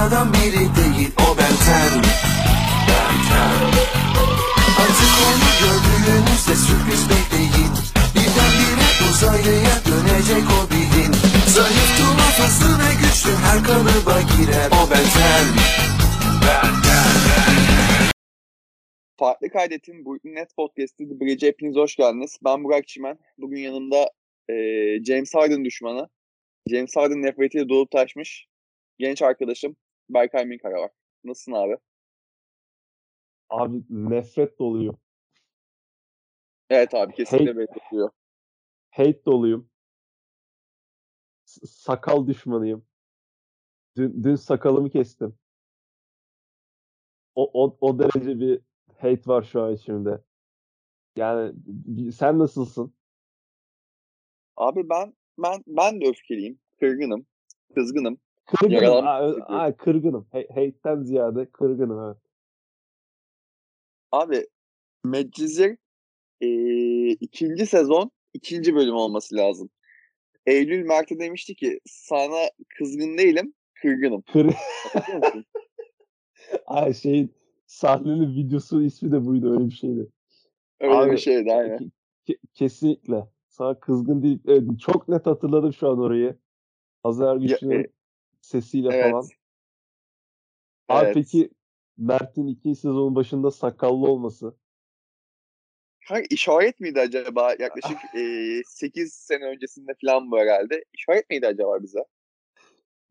sıradan biri değil o benten Benten Artık onu gördüğünüzde sürpriz bekleyin. Birdenbire uzaylıya dönecek o bilin. Zayıf tuhaf hızlı ve güçlü her kalıba girer o benten Benten Farklı Kaydet'in Brooklyn Nets Podcast'ı The Bridge'e hepiniz hoş geldiniz. Ben Burak Çimen. Bugün yanımda e, James Harden düşmanı, James Harden nefretiyle dolup taşmış genç arkadaşım Berkay Minkara var. Nasılsın abi? Abi nefret doluyum. Evet abi kesinlikle Hate- bekliyor. Hate doluyum. S- sakal düşmanıyım. Dün, dün sakalımı kestim. O, o, o derece bir hate var şu an içimde. Yani sen nasılsın? Abi ben ben ben de öfkeliyim, kırgınım, kızgınım. Kırgınım. Hissediyorum. aa, kırgınım. Hate'den ziyade kırgınım evet. Abi Medcezir e, ikinci sezon ikinci bölüm olması lazım. Eylül Mert'e demişti ki sana kızgın değilim, kırgınım. Kır? Ay şeyin sahnenin videosu ismi de buydu öyle bir şeydi. Öyle Abi, bir şeydi aynen. Ke- ke- kesinlikle. Sana kızgın değil. Evet, çok net hatırladım şu an orayı. Hazar Güçlü'nün e, sesiyle Evet. falan. Abi Evet. peki Mert'in ikinci sezonun başında sakallı olması. Kanka işaret miydi acaba? Yaklaşık e, 8 sene öncesinde falan bu herhalde. İşaret miydi acaba bize?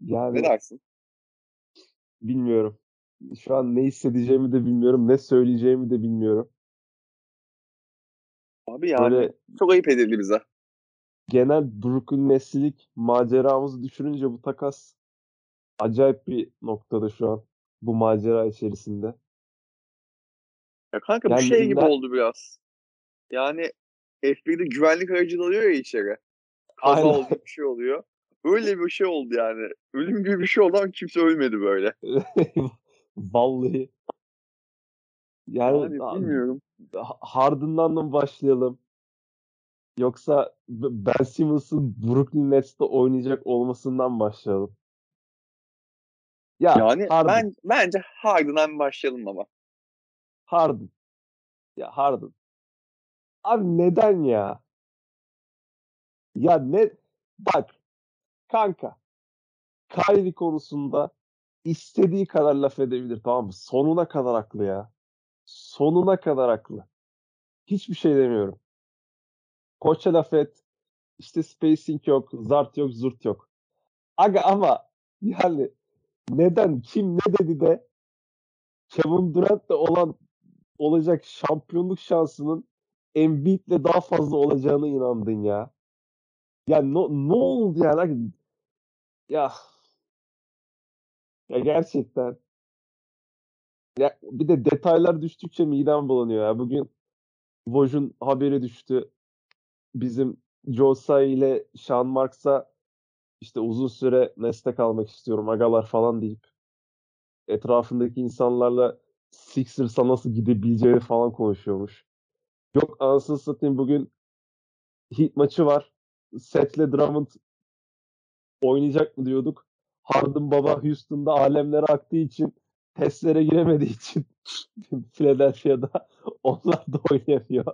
Yani Ne dersin? bilmiyorum. Şu an ne hissedeceğimi de bilmiyorum. Ne söyleyeceğimi de bilmiyorum. Abi yani Böyle çok ayıp edildi bize. genel Brooklyn Nesli'lik maceramızı düşürünce bu takas acayip bir noktada şu an. Bu macera içerisinde. Ya kanka bu Yani şey gibi oldu biraz. Yani F1'de güvenlik aracı dalıyor ya içeri. Kaza Aynen. oldu bir şey oluyor. Öyle bir şey oldu yani. Ölüm gibi bir şey oldu ama kimse ölmedi böyle. Vallahi. Yani Yani bilmiyorum. Ha- Harden'dan mı başlayalım? Yoksa Ben Simmons'ın Brooklyn Nets'te oynayacak olmasından başlayalım? Ya Yani Harden, ben bence Harden'dan başlayalım ama. Harden. Ya Harden. Abi neden ya? Ya ne? Bak kanka. Kyrie konusunda istediği kadar laf edebilir tamam mı? Sonuna kadar haklı ya. Sonuna kadar haklı. Hiçbir şey demiyorum. Koça laf et. İşte spacing yok, zart yok, zurt yok. Aga ama yani neden, kim ne dedi de Kevin Durant'le olan olacak şampiyonluk şansının Embiid'le daha fazla olacağına inandın ya. Ya no, ne oldu ya? Lan? Ya ya gerçekten ya bir de detaylar düştükçe midem bulanıyor ya. Bugün Woj'un haberi düştü. Bizim Joe Tsai ile Sean Marks'a işte uzun süre Nets'te kalmak istiyorum agalar falan deyip etrafındaki insanlarla Sixers'a nasıl gidebileceğini falan konuşuyormuş. Yok anasını satayım bugün Heat maçı var. Seth'le Drummond oynayacak mı diyorduk. Harden baba Houston'da alemlere aktığı için testlere giremediği için Philadelphia'da onlar da oynayamıyor.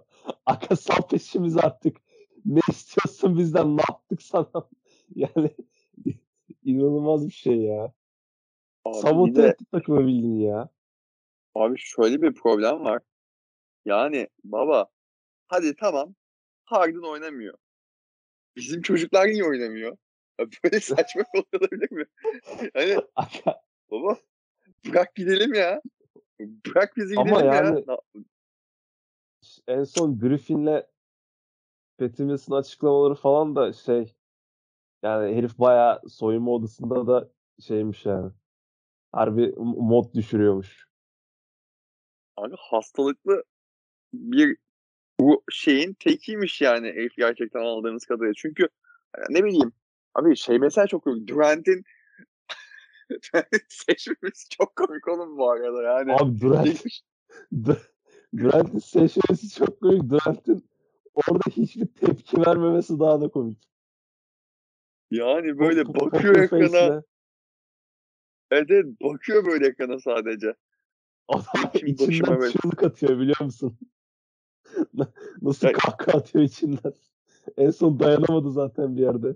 Aka sal peşimiz artık. Ne istiyorsun bizden? Ne yaptık sana? Yani inanılmaz bir şey ya. Abi, Sabote de, etti takımı bildiğin ya. abi şöyle bir problem var. Yani baba hadi tamam Harden oynamıyor. Bizim çocuklar niye oynamıyor? Ya Böyle saçma olabilir mi? Hani baba bırak gidelim ya. Bırak bizi Ama gidelim yani- ya. en son Griffin'le Patty açıklamaları falan da şey yani herif bayağı soyunma odasında da şeymiş yani. Harbi mod düşürüyormuş. Abi hastalıklı bir bu şeyin tekiymiş yani herif gerçekten aldığınız kadarıyla. Çünkü yani ne bileyim abi şey mesela çok komik. Durant'in seçmemiz çok komik oğlum bu arada yani. Abi Durant, Durant'in seçmesi çok komik. Durant'in orada hiçbir tepki vermemesi daha da komik. Yani böyle bakıyor ekrana. Evet, evet bakıyor böyle ekrana sadece. Adam İçim içinden böyle. çığlık atıyor biliyor musun? Na- Nasıl Ya- kahkaha atıyor içinden. En son dayanamadı zaten bir yerde.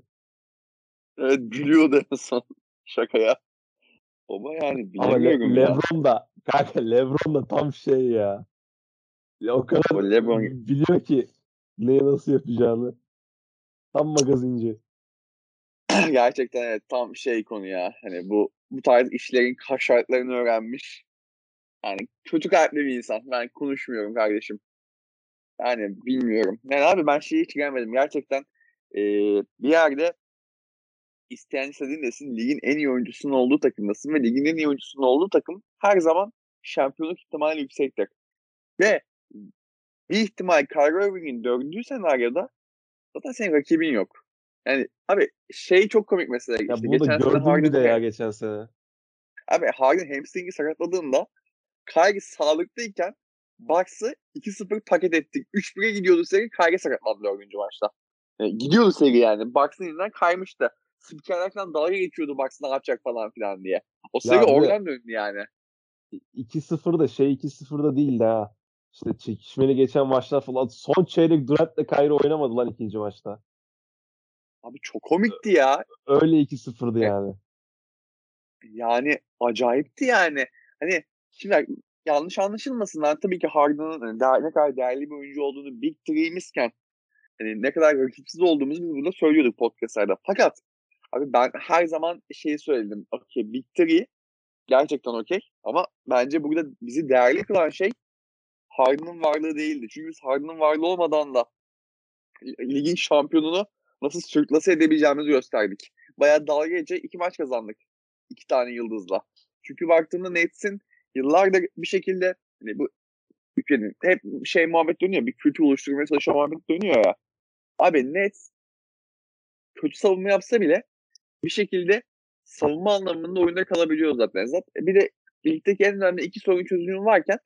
Evet gülüyordu en son şakaya. Ama yani Ama Le- bilemiyorum ya. Lebron da kanka Lebron da tam şey ya. Ya o kadar O Lebron biliyor ki neyi nasıl yapacağını. Tam magazinci. gerçekten evet tam şey konu ya. Hani bu bu tarz işlerin şartlarını öğrenmiş. Yani kötü kalpli bir insan. Ben konuşmuyorum kardeşim. Yani bilmiyorum. Yani abi ben şeyi hiç gelmedim. Gerçekten eee, bir yerde isteyen istediğin desin ligin en iyi oyuncusunun olduğu takımdasın ve ligin en iyi oyuncusunun olduğu takım her zaman şampiyonluk ihtimali yüksektir. Ve bir ihtimal Kyrie Irving'in dördüncü senaryoda zaten senin rakibin yok. Yani abi şey çok komik mesela. Ya işte bunu da sene gördüm bir de ya geçen sene. Abi Harden hamstring'i sakatladığında Kyrie sağlıklıyken Bucks'ı 2-0 paket ettik. 3-1'e gidiyordu seri. Kyrie sakatlandı dördüncü maçta. Yani gidiyordu seri yani. Bucks'ın elinden kaymıştı. Spikerler falan dalga geçiyordu Bucks ne yapacak falan filan diye. O seri de- oradan döndü yani. 2-0 da şey 2-0 da değildi ha. İşte çekişmeli geçen maçlar falan. Son çeyrek Durant'le Kyrie oynamadı lan ikinci maçta. Abi çok komikti ya. Öyle 2-0'dı yani. Yani acayipti yani. Hani şimdi yanlış anlaşılmasın. Ben tabii ki Harden'ın hani ne kadar değerli bir oyuncu olduğunu Big Three'mizken hani ne kadar rakipsiz olduğumuzu biz burada söylüyorduk podcastlarda. Fakat abi ben her zaman şeyi söyledim. Okey Big Three gerçekten okey ama bence burada bizi değerli kılan şey Harden'ın varlığı değildi. Çünkü biz Harden'ın varlığı olmadan da ligin şampiyonunu nasıl sürklase edebileceğimizi gösterdik. Bayağı dalga geçecek iki maç kazandık. iki tane yıldızla. Çünkü baktığında Nets'in yıllardır bir şekilde hani bu ülkenin hep şey muhabbet dönüyor. Bir kültür oluşturmaya çalışan muhabbet dönüyor ya. Abi Nets kötü savunma yapsa bile bir şekilde savunma anlamında oyunda kalabiliyor zaten. zaten bir de ligdeki en önemli iki sorun çözümü varken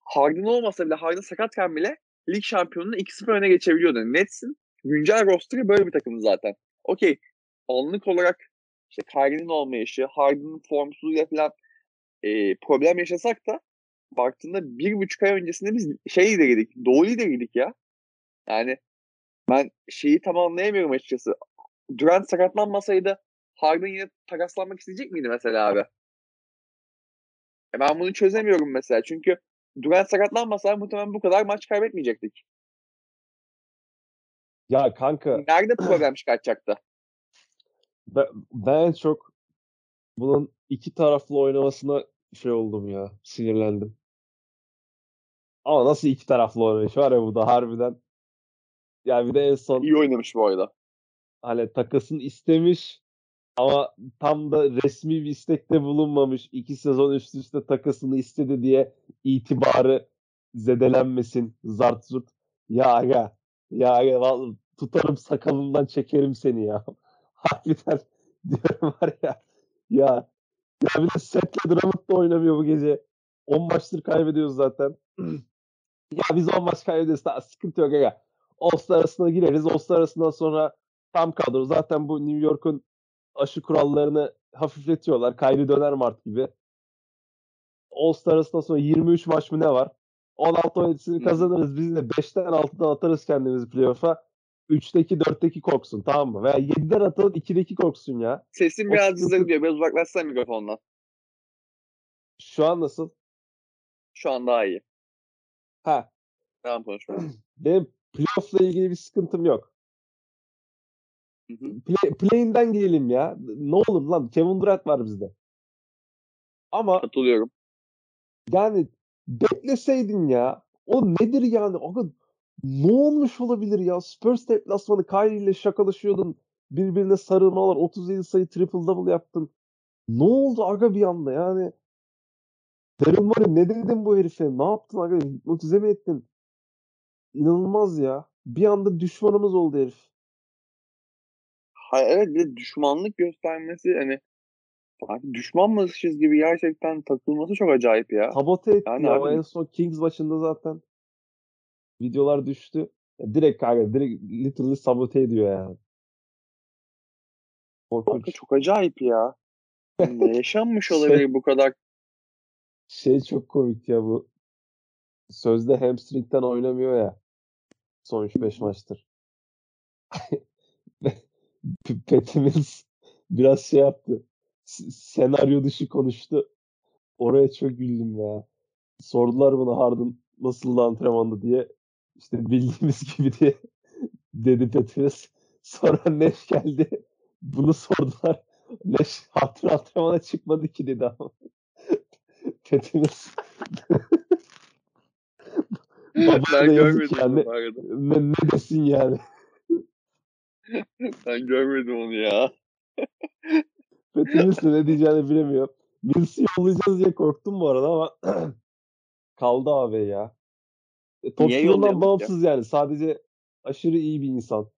Harden olmasa bile Harden sakatken bile lig şampiyonunu 2-0 öne geçebiliyordu. Nets'in güncel rosterı böyle bir takım zaten. Okey anlık olarak işte Kyrie'nin olmayışı, Harden'ın formsuzluğuyla falan e, problem yaşasak da baktığında bir buçuk ay öncesinde biz şey lideriydik, doğu lideriydik ya. Yani ben şeyi tam anlayamıyorum açıkçası. Durant sakatlanmasaydı Harden yine takaslanmak isteyecek miydi mesela abi? E ben bunu çözemiyorum mesela. Çünkü Durant sakatlanmasa muhtemelen bu kadar maç kaybetmeyecektik. Ya kanka Nerede problem çıkartacaktı? ben, ben en çok bunun iki taraflı oynamasına şey oldum ya. Sinirlendim. Ama nasıl iki taraflı oynayış var ya bu da harbiden. Ya bir de en son İyi oynamış bu arada. hani takasını istemiş ama tam da resmi bir istekte bulunmamış. İki sezon üst üste takasını istedi diye itibarı zedelenmesin. Zart zurt. Ya aga. Ya aga vallahi tutarım sakalından çekerim seni ya. Harbiden diyorum var ya. Ya ya bir de Seth'le Drummond da oynamıyor bu gece. 10 maçtır kaybediyoruz zaten. ya biz 10 maç kaybediyoruz. Daha sıkıntı yok aga. All-Star arasına gireriz. All-Star arasından sonra tam kadro. Zaten bu New York'un aşı kurallarını hafifletiyorlar. Kyrie döner Mart gibi. All-Star arasından sonra 23 maç mı ne var? 16 17'sini Hı. kazanırız. Biz de 5'ten 6'dan atarız kendimizi playoff'a. 3'teki 4'teki korksun tamam mı? Veya 7'den atalım 2'deki korksun ya. Sesin O biraz sıkıntı- düzeliyor. Biraz uzaklaşsana mikrofondan. Şu an nasıl? Şu an daha iyi. Ha, Devam konuşmaya. benim playoff'la ilgili bir sıkıntım yok. Hı hı. Play, play'inden gelelim ya. Ne olur lan Kevin Durant var bizde. Ama Katılıyorum. yani bekleseydin ya. O nedir yani? Aga, ne olmuş olabilir ya? Spurs deplasmanı Kyrie ile şakalaşıyordun. Birbirine sarılmalar. 37 sayı triple double yaptın. Ne oldu aga bir anda yani? Daryl Morey ne dedin bu herife? Ne yaptın aga? Hipnotize mi ettin? İnanılmaz ya. Bir anda düşmanımız oldu herif. Hayır, evet bir de düşmanlık göstermesi hani sanki düşmanmışız gibi gerçekten takılması çok acayip ya. Sabote etti Yani ya. abi- en son Kings maçında zaten videolar düştü. Ya direkt kanka direkt literally sabote ediyor yani. Korkunç. çok acayip ya. ne yaşanmış olabilir bu kadar? Şey çok komik ya bu. Sözde hamstring'den oynamıyor ya. Son 3-5 maçtır. P- Patty Mills biraz şey yaptı. Senaryo dışı konuştu. Oraya çok güldüm ya. Sordular bana Harden nasıl antrenmanda diye. İşte bildiğimiz gibi diye dedi Mills. Sonra Neş geldi. Bunu sordular. Neş Harden antrenmana çıkmadı ki dedi ama. Baba ben görmedim yani. Ne, ne desin yani? Ben görmedim onu ya. De ne diyeceğini bilemiyor. Mills'i yollayacağız diye korktum bu arada ama kaldı abi ya. E, ki? bağımsız yani. Sadece aşırı iyi bir insan.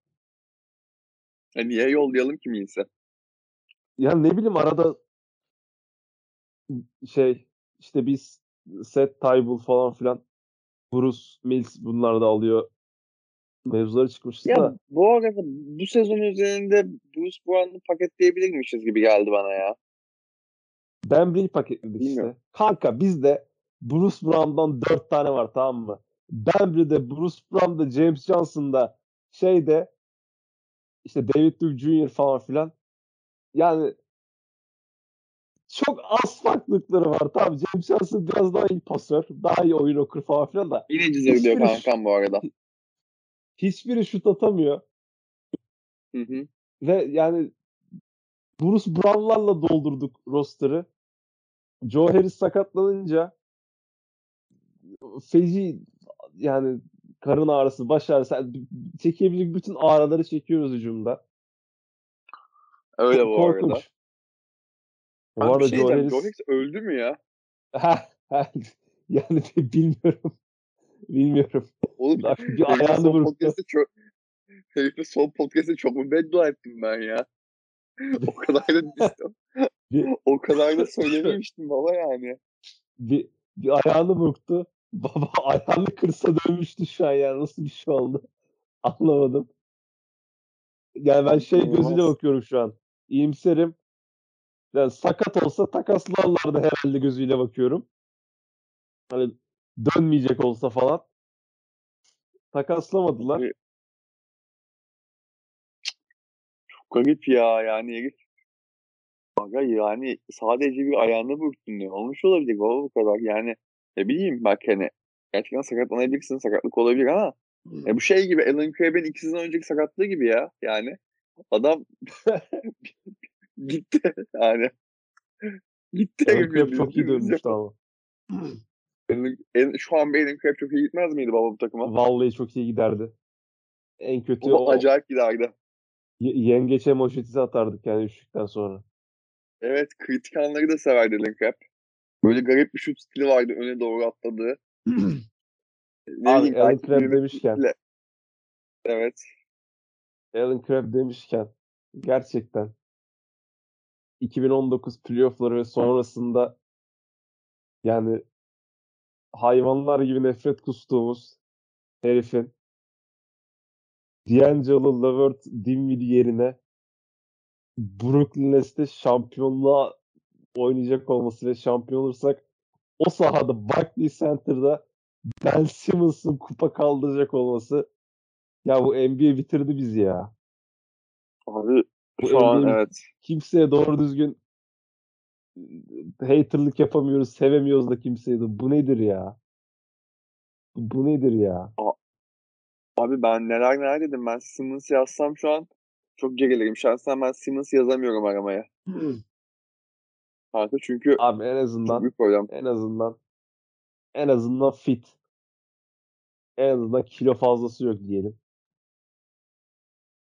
Ya niye yollayalım ki Mills'e? Ya ne bileyim arada şey işte biz Seth Tybal falan filan Bruce Mills bunlar da alıyor. Mevzuları çıkmıştı Ya da bu arada bu sezon üzerinde Bruce Brown'u paketleyebilirmişiz gibi geldi bana ya. Bembry'i paketledik Bilmiyorum. işte. Kanka bizde Bruce Brown'dan dört tane var tamam mı? Bembry'de, Bruce Brown'da, James Johnson'da şeyde işte David Duke Jr. falan filan. Yani çok az farklılıkları var. Tamam James Johnson biraz daha iyi pasör. Daha iyi oyun okur falan filan da. Diyor Hiçbiri- kankam bu arada. Hiçbiri şut atamıyor. Hı hı. Ve yani Bruce Brown'larla doldurduk roster'ı. Joe Harris sakatlanınca feci yani karın ağrısı, baş ağrısı çekebilecek bütün ağrıları çekiyoruz hücumda. Öyle bu arada. Korkunç. Bu Abi bir arada şey Joe. Harris Joe öldü mü ya? yani bilmiyorum. Bilmiyorum. Oğlum bir ayağını podcast'te çok herifin son podcast'te çok mu beddua ettim ben ya. O kadar da o kadar da söylememiştim baba yani. bir, bir ayağını burktu. Baba ayağını kırsa dönmüştü şu an yani. Nasıl bir şey oldu? Anlamadım. Yani ben şey gözüyle İnanılmaz. bakıyorum şu an. İyimserim. Yani sakat olsa takaslarlardı herhalde gözüyle bakıyorum. Hani dönmeyecek olsa falan. Takaslamadılar. Çok garip ya yani herif. Aga yani sadece bir ayağını burktun ne olmuş olabilir baba bu kadar yani ne bileyim bak hani gerçekten sakatlanabilirsin sakatlık olabilir ama ya bu şey gibi Alan Crabb'in iki sezon önceki sakatlığı gibi ya yani adam gitti yani gitti Alan bildiğin çok iyi dönmüştü ama. Şu an Alan Crabbe çok iyi gitmez miydi baba bu takıma? Vallahi çok iyi giderdi. En kötü Baba o acayip giderdi. ye- yengeçe moşetisi atardık yani üçlükten sonra. Evet kritik anları da severdi Alan Crabbe. Böyle garip bir şut stili vardı öne doğru atladığı. Ne Abi Alan bir- demişken Evet. Alan Crabbe demişken gerçekten 2019 playoffları ve sonrasında yani hayvanlar gibi nefret kustuğumuz herifin D'Angelo Levert Dinwiddie yerine Brooklyn Nets'te şampiyonluğa oynayacak olması ve şampiyon olursak o sahada Barclays Center'da Ben Simmons'ın kupa kaldıracak olması ya bu NBA bitirdi bizi ya. Abi Bu şu an evet. kimseye doğru düzgün haterlık yapamıyoruz, sevemiyoruz da kimseyi de. Bu nedir ya? Bu, nedir ya? Abi ben neler neler dedim. Ben Simmons yazsam şu an çok gerilirim. Şahsen ben Simmons yazamıyorum aramaya. Kanka çünkü Abi en azından büyük problem. en azından en azından fit. En azından kilo fazlası yok diyelim.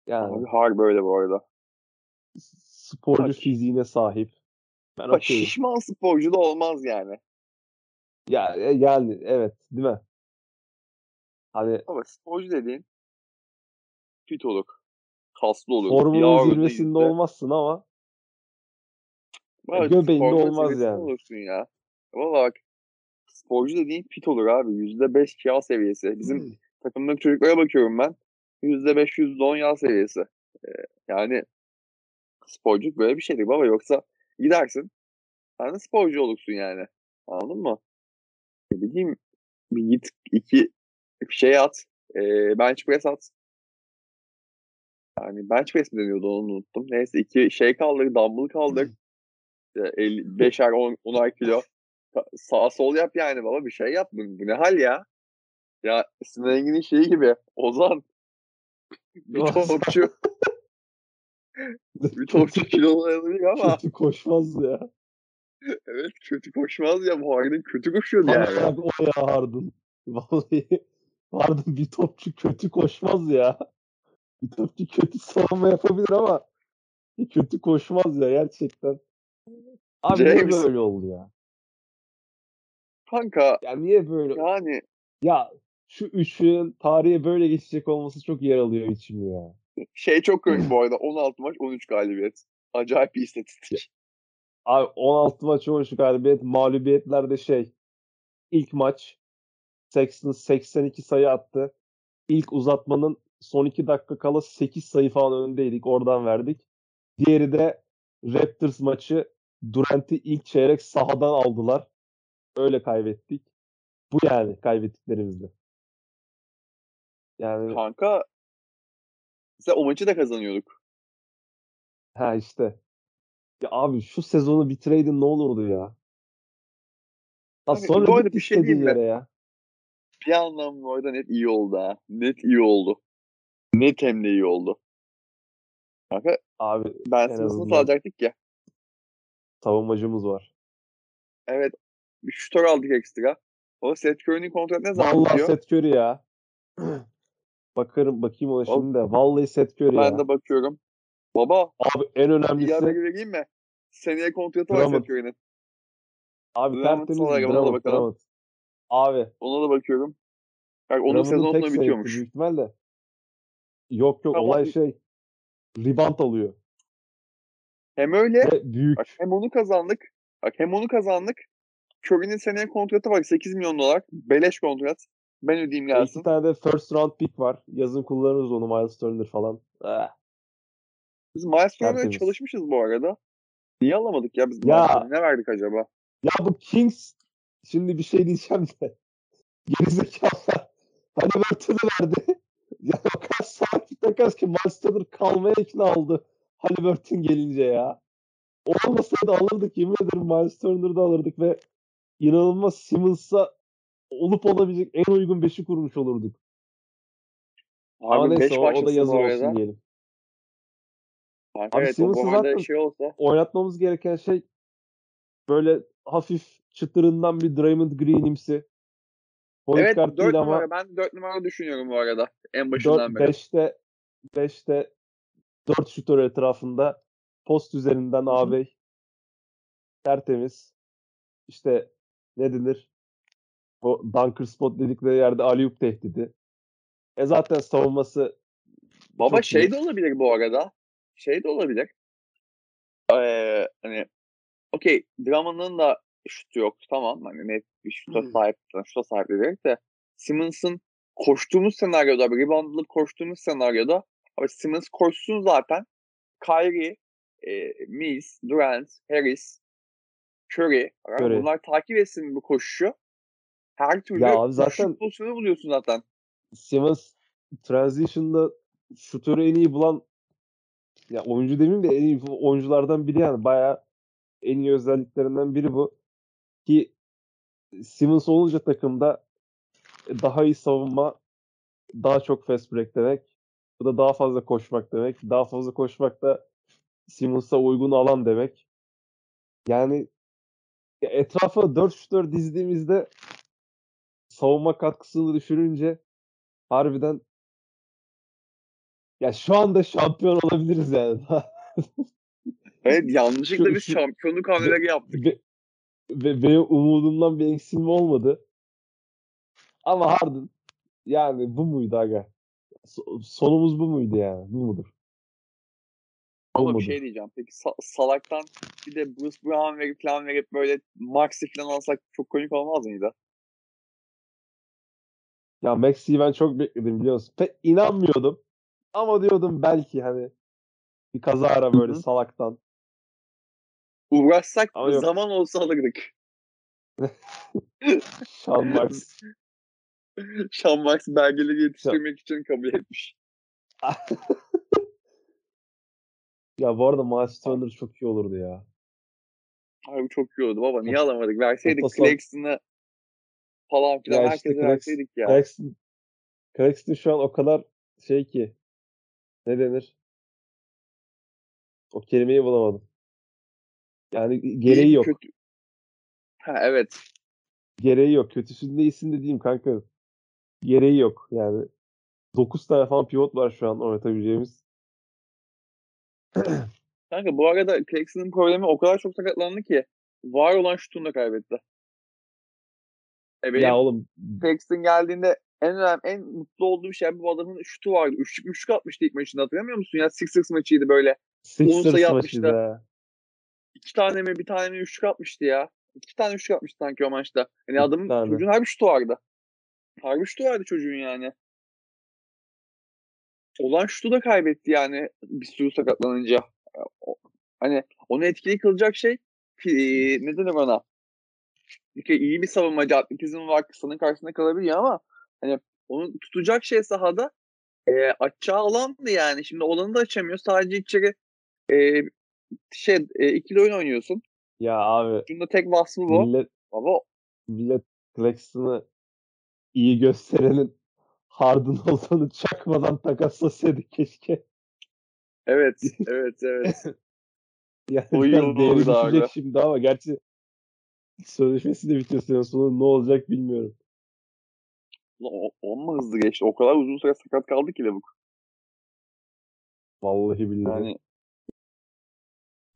Yani Abi harbi böyle bu arada. sporcu Bak. fiziğine sahip. Ben Bak okeyim. şişman sporcu da olmaz yani. Ya, e, yani evet değil mi? Hani Ama sporcu dediğin fit olur. Kaslı olur. formunun zirvesinde yüzde. olmazsın ama Evet, göbeğinde olmaz yani. Olursun ya. Ama bak sporcu dediğin fit olur abi. Yüzde beş yağ seviyesi. Bizim takımdaki çocuklara bakıyorum ben. Yüzde beş, yüzde on yağ seviyesi. Ee, yani sporculuk böyle bir şeydir baba. Yoksa gidersin. Sen de sporcu olursun yani. Anladın mı? Ne bileyim bir git iki şey at. E, bench press at. Yani bench press mi deniyordu onu unuttum. Neyse iki şey kaldır, dumbbell kaldır. İşte 50, 5'er 10, 10'ar kilo. Sağ sol yap yani baba bir şey yap. Bu, bu ne hal ya? Ya Sinan Engin'in şeyi gibi. Ozan. Bir topçu. bir topçu kilolanabilir ama. Kötü koşmaz ya. evet kötü koşmaz ya. Bu Harden kötü koşuyordu Harden yani. abi o ya Harden. Vallahi Harden bir topçu kötü koşmaz ya. Bir topçu kötü savunma yapabilir ama kötü koşmaz ya gerçekten. Abi niye James. böyle oldu ya? Kanka Ya niye böyle? yani Ya şu üçün tarihe böyle geçecek olması çok yer alıyor içimi ya. şey çok komik bu arada. 16 maç 13 galibiyet. Acayip bir istatistik. Abi 16 maç 13 galibiyet, mağlubiyetlerde şey ilk maç Sexton 82 sayı attı. İlk uzatmanın son 2 dakika kala 8 sayı falan öndeydik. Oradan verdik. Diğeri de Raptors maçı Durant'i ilk çeyrek sahadan aldılar. Öyle kaybettik. Bu yani kaybettiklerimizde. Yani Kanka mesela o maçı da kazanıyorduk. ha işte. Ya abi şu sezonu bitireydin ne olurdu ya? Ha Abi, sonra bu arada bir şey diyeyim yere ya. Bir yandan bu arada net iyi oldu ha. Net iyi oldu. Net hem de iyi oldu. Kanka Abi Ben En Simmons'ı azından. salacaktık ya. Savunmacımız var. Evet. Bir şutör aldık ekstra. O Seth Curry'nin kontratı ne zaman Vallahi bitiyor? Seth Curry ya. Bakarım bakayım ona şimdi de. Vallahi Seth Curry Ben ya. de bakıyorum. Baba Abi en bir önemlisi haberi vereyim mi? Seneye kontratı var Drummond. Seth Curry'nin. abi Drummond tertemiz sonra bir ona da Drummond, bakalım. Drummond. Abi Ona da bakıyorum. Bak onun Drummond'un sezon tek sonu sebebi bitiyormuş. büyük ihtimalle. Yok yok Tamam. olay şey rebound alıyor. Hem öyle Ve büyük. bak hem onu kazandık. Bak hem onu kazandık. Curry'nin seneye kontratı var 8 milyon dolar. Beleş kontrat. Ben ödeyeyim E, iki gelsin. tane de first round pick var. Yazın kullanırız onu Miles Turner falan. Eh. Biz Miles Tertemiz. çalışmışız bu arada. Niye alamadık ya biz Ya. Turner'a? Ne verdik acaba? Ya bu Kings şimdi bir şey diyeceğim de gerizekalılar Haliburton'u verdi. ya o kadar bir takas ki Miles Turner kalmaya ikna oldu Haliburton gelince ya. Olmasaydı alırdık yemin ederim Miles Turner'ı da alırdık ve inanılmaz Simmons'a olup olabilecek en uygun beşi kurmuş olurduk. Ama Abi 5 neyse o, o da bu olsun arada. diyelim. Kanka Abi evet o Simmons'ı zaten şey olsa Oynatmamız gereken şey böyle hafif çıtırından bir Draymond Green'imsi. Point Evet guard 4 değil ama numara. Ben 4 numara düşünüyorum bu arada. En başından 4 beri. 5'te 5'te 4 şutör etrafında post üzerinden ağabey tertemiz. İşte ne denir? O dunker spot dedikleri yerde alley-oop tehdidi. E zaten savunması Baba şey iyi. de olabilir bu arada. Şey de olabilir. Ee, hani okey Drummond'un da şutu yoktu tamam. Hani net bir şuta Hmm. sahip, şuta sahip dedik de Simmons'ın koştuğumuz senaryoda, reboundlık koştuğumuz senaryoda abi Simmons koşsun zaten. Kyrie, e, Mills, Durant, Harris, Curry. Curry. Bunlar takip etsin bu koşuşu. Her türlü Ya abi zaten- pozisyonu buluyorsun zaten. Simmons transition'da şutörü en iyi bulan ya oyuncu demeyeyim de en iyi oyunculardan biri yani bayağı en iyi özelliklerinden biri bu. Ki Simmons olunca takımda daha iyi savunma, daha çok fast break demek. Bu da daha fazla koşmak demek. Daha fazla koşmak da Simmons'a uygun alan demek. Yani ya etrafa 4 şutör dizdiğimizde savunma katkısını düşürünce harbiden ya şu anda şampiyon olabiliriz yani. Evet yanlışlıkla Şu- biz şampiyonluk hamleleri yaptık. ve, ve benim umudumdan bir eksilme olmadı. Ama Harden yani bu muydu aga? So- sonumuz bu muydu yani? Bu mudur? Ama bir mudur? şey diyeceğim. Peki sa- salaktan bir de Bruce Brown verip plan verip böyle Maxi falan alsak çok komik olmaz mıydı? Ya Maxi'yi ben çok bekledim biliyor musun? Pek inanmıyordum. Ama diyordum belki hani bir kazara böyle Hı hı. salaktan. Uğraşsak Ama yok. zaman olsa alırdık. Sean Marks. Sean Marks belgeleri yetiştirmek için kabul etmiş. ya bu arada Miles Turner çok iyi olurdu ya. Abi çok iyi oldu baba. Niye alamadık? Verseydik Claxton'ı falan filan Ya işte herkese Clax- verseydik ya. Claxton, Claxton şu an o kadar şey ki ne denir? O kelimeyi bulamadım. Yani gereği İyi, yok. Kötü. Ha evet. Gereği yok. Kötüsünde iyisin de diyeyim kanka. Gereği yok. Yani 9 tane falan pivot var şu an oynatabileceğimiz. Kanka bu arada Claxton'ın problemi o kadar çok sakatlandı ki var olan şutunu da kaybetti. E benim Ya oğlum Claxton geldiğinde en önemli, en mutlu olduğum şey bu adamın şutu vardı. Üçlük üçlük atmıştı ilk maçında hatırlamıyor musun? Ya Sixers maçıydı böyle. Sixers sayı maçıydı atmıştı. İki tane mi bir tane mi üçlük atmıştı ya. İki tane üçlük atmıştı sanki o maçta. Yani adamın çocuğun harbi şutu vardı. Harbi şutu vardı çocuğun yani. Olan şutu da kaybetti yani bir sürü sakatlanınca. Hani onu etkili kılacak şey ne denir ona? İyi bir savunmacı atletizm var kısanın karşısında kalabiliyor ama hani onu tutacak şey sahada e, açacağı alandı yani. Şimdi olanı da açamıyor. Sadece içeri e, şey e, ikili oyun oynuyorsun. Ya abi Şunda tek vasfı bu. millet, Ama millet Claxton'ı iyi gösterenin Harden olduğunu çakmadan takaslasaydı keşke. evet, evet, evet. Yani O biraz değeri düşecek abi. şimdi ama gerçi sözleşmesi de bitiyor sene sonu ne olacak bilmiyorum. O, o mu hızlı geçti? O kadar uzun süre sakat kaldı ki Lavuk. Vallahi billahi. Yani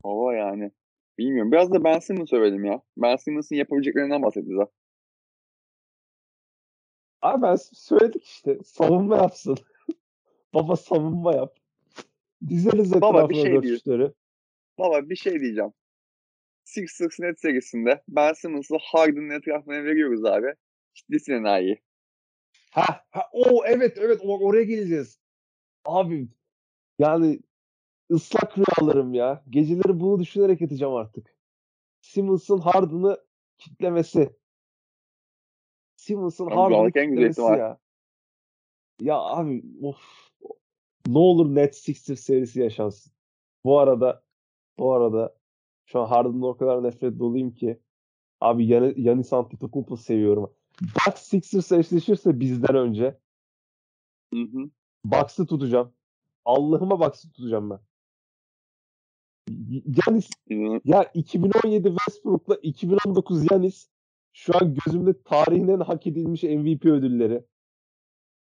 Ova yani. Bilmiyorum. Biraz da Ben Simmons söyledim ya. Ben Simmons'ın yapabileceklerinden bahset bize. Abi ben söyledik işte. Savunma yapsın. Baba savunma yap. Dizeriz Baba, etrafına bir şey dört. Baba bir şey diyeceğim. Sixers net serisinde Ben Simmons'ı Harden'ın etrafına veriyoruz abi. Ciddisin enayi. Ha, ha o evet evet o- oraya geleceğiz. Abi yani ıslak rüyalarım ya. Geceleri bunu düşünerek yatacağım artık. Simmons'ın Harden'ı kitlemesi. Simmons'ın Abi, Harden'ı dünyanın en güzel kitlemesi ya. Ya abi of. Ne olur net Sixers serisi yaşansın. Bu arada bu arada şu an Harden'dan o kadar nefret doluyum ki abi Yan Yanis Antetokounmpo seviyorum. Bucks Sixers eşleşirse bizden önce Hı hı. Bucks'ı tutacağım. Allah'ıma Bucks'ı tutacağım ben. Yanis ya 2017 Westbrook'la 2019 Yanis şu an gözümde tarihin en hak edilmiş MVP ödülleri.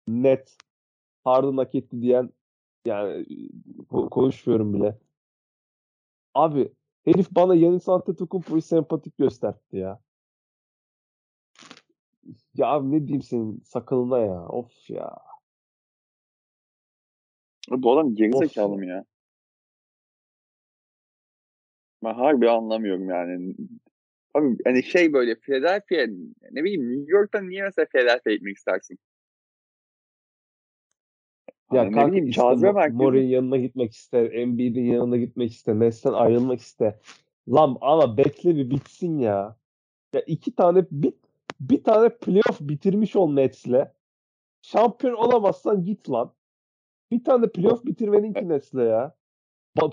Net. Harden hak etti diyen yani ko- konuşmuyorum bile. Abi herif bana Yanis Antetokounmpo'yu sempatik gösterdi ya. Ya abi ne diyeyim senin sakalına ya. Of ya. Bu adam geri Of zekalı ya. mı ya? Ben harbi anlamıyorum yani. Abi hani şey böyle Philadelphia ne bileyim New York'tan niye mesela Philadelphia gitmek istersin? Ya ne kanka bileyim işte cazibe Mo- merkezi. Murray'in yanına gitmek ister. Embiid'in yanına gitmek ister. Nets'ten ayrılmak ister. Lan ama bekle bir bitsin ya. Ya iki tane bir, bir tane playoff bitirmiş ol Nets'le. Şampiyon olamazsan git lan. Bir tane playoff bitirmenin ki Nets'le ya.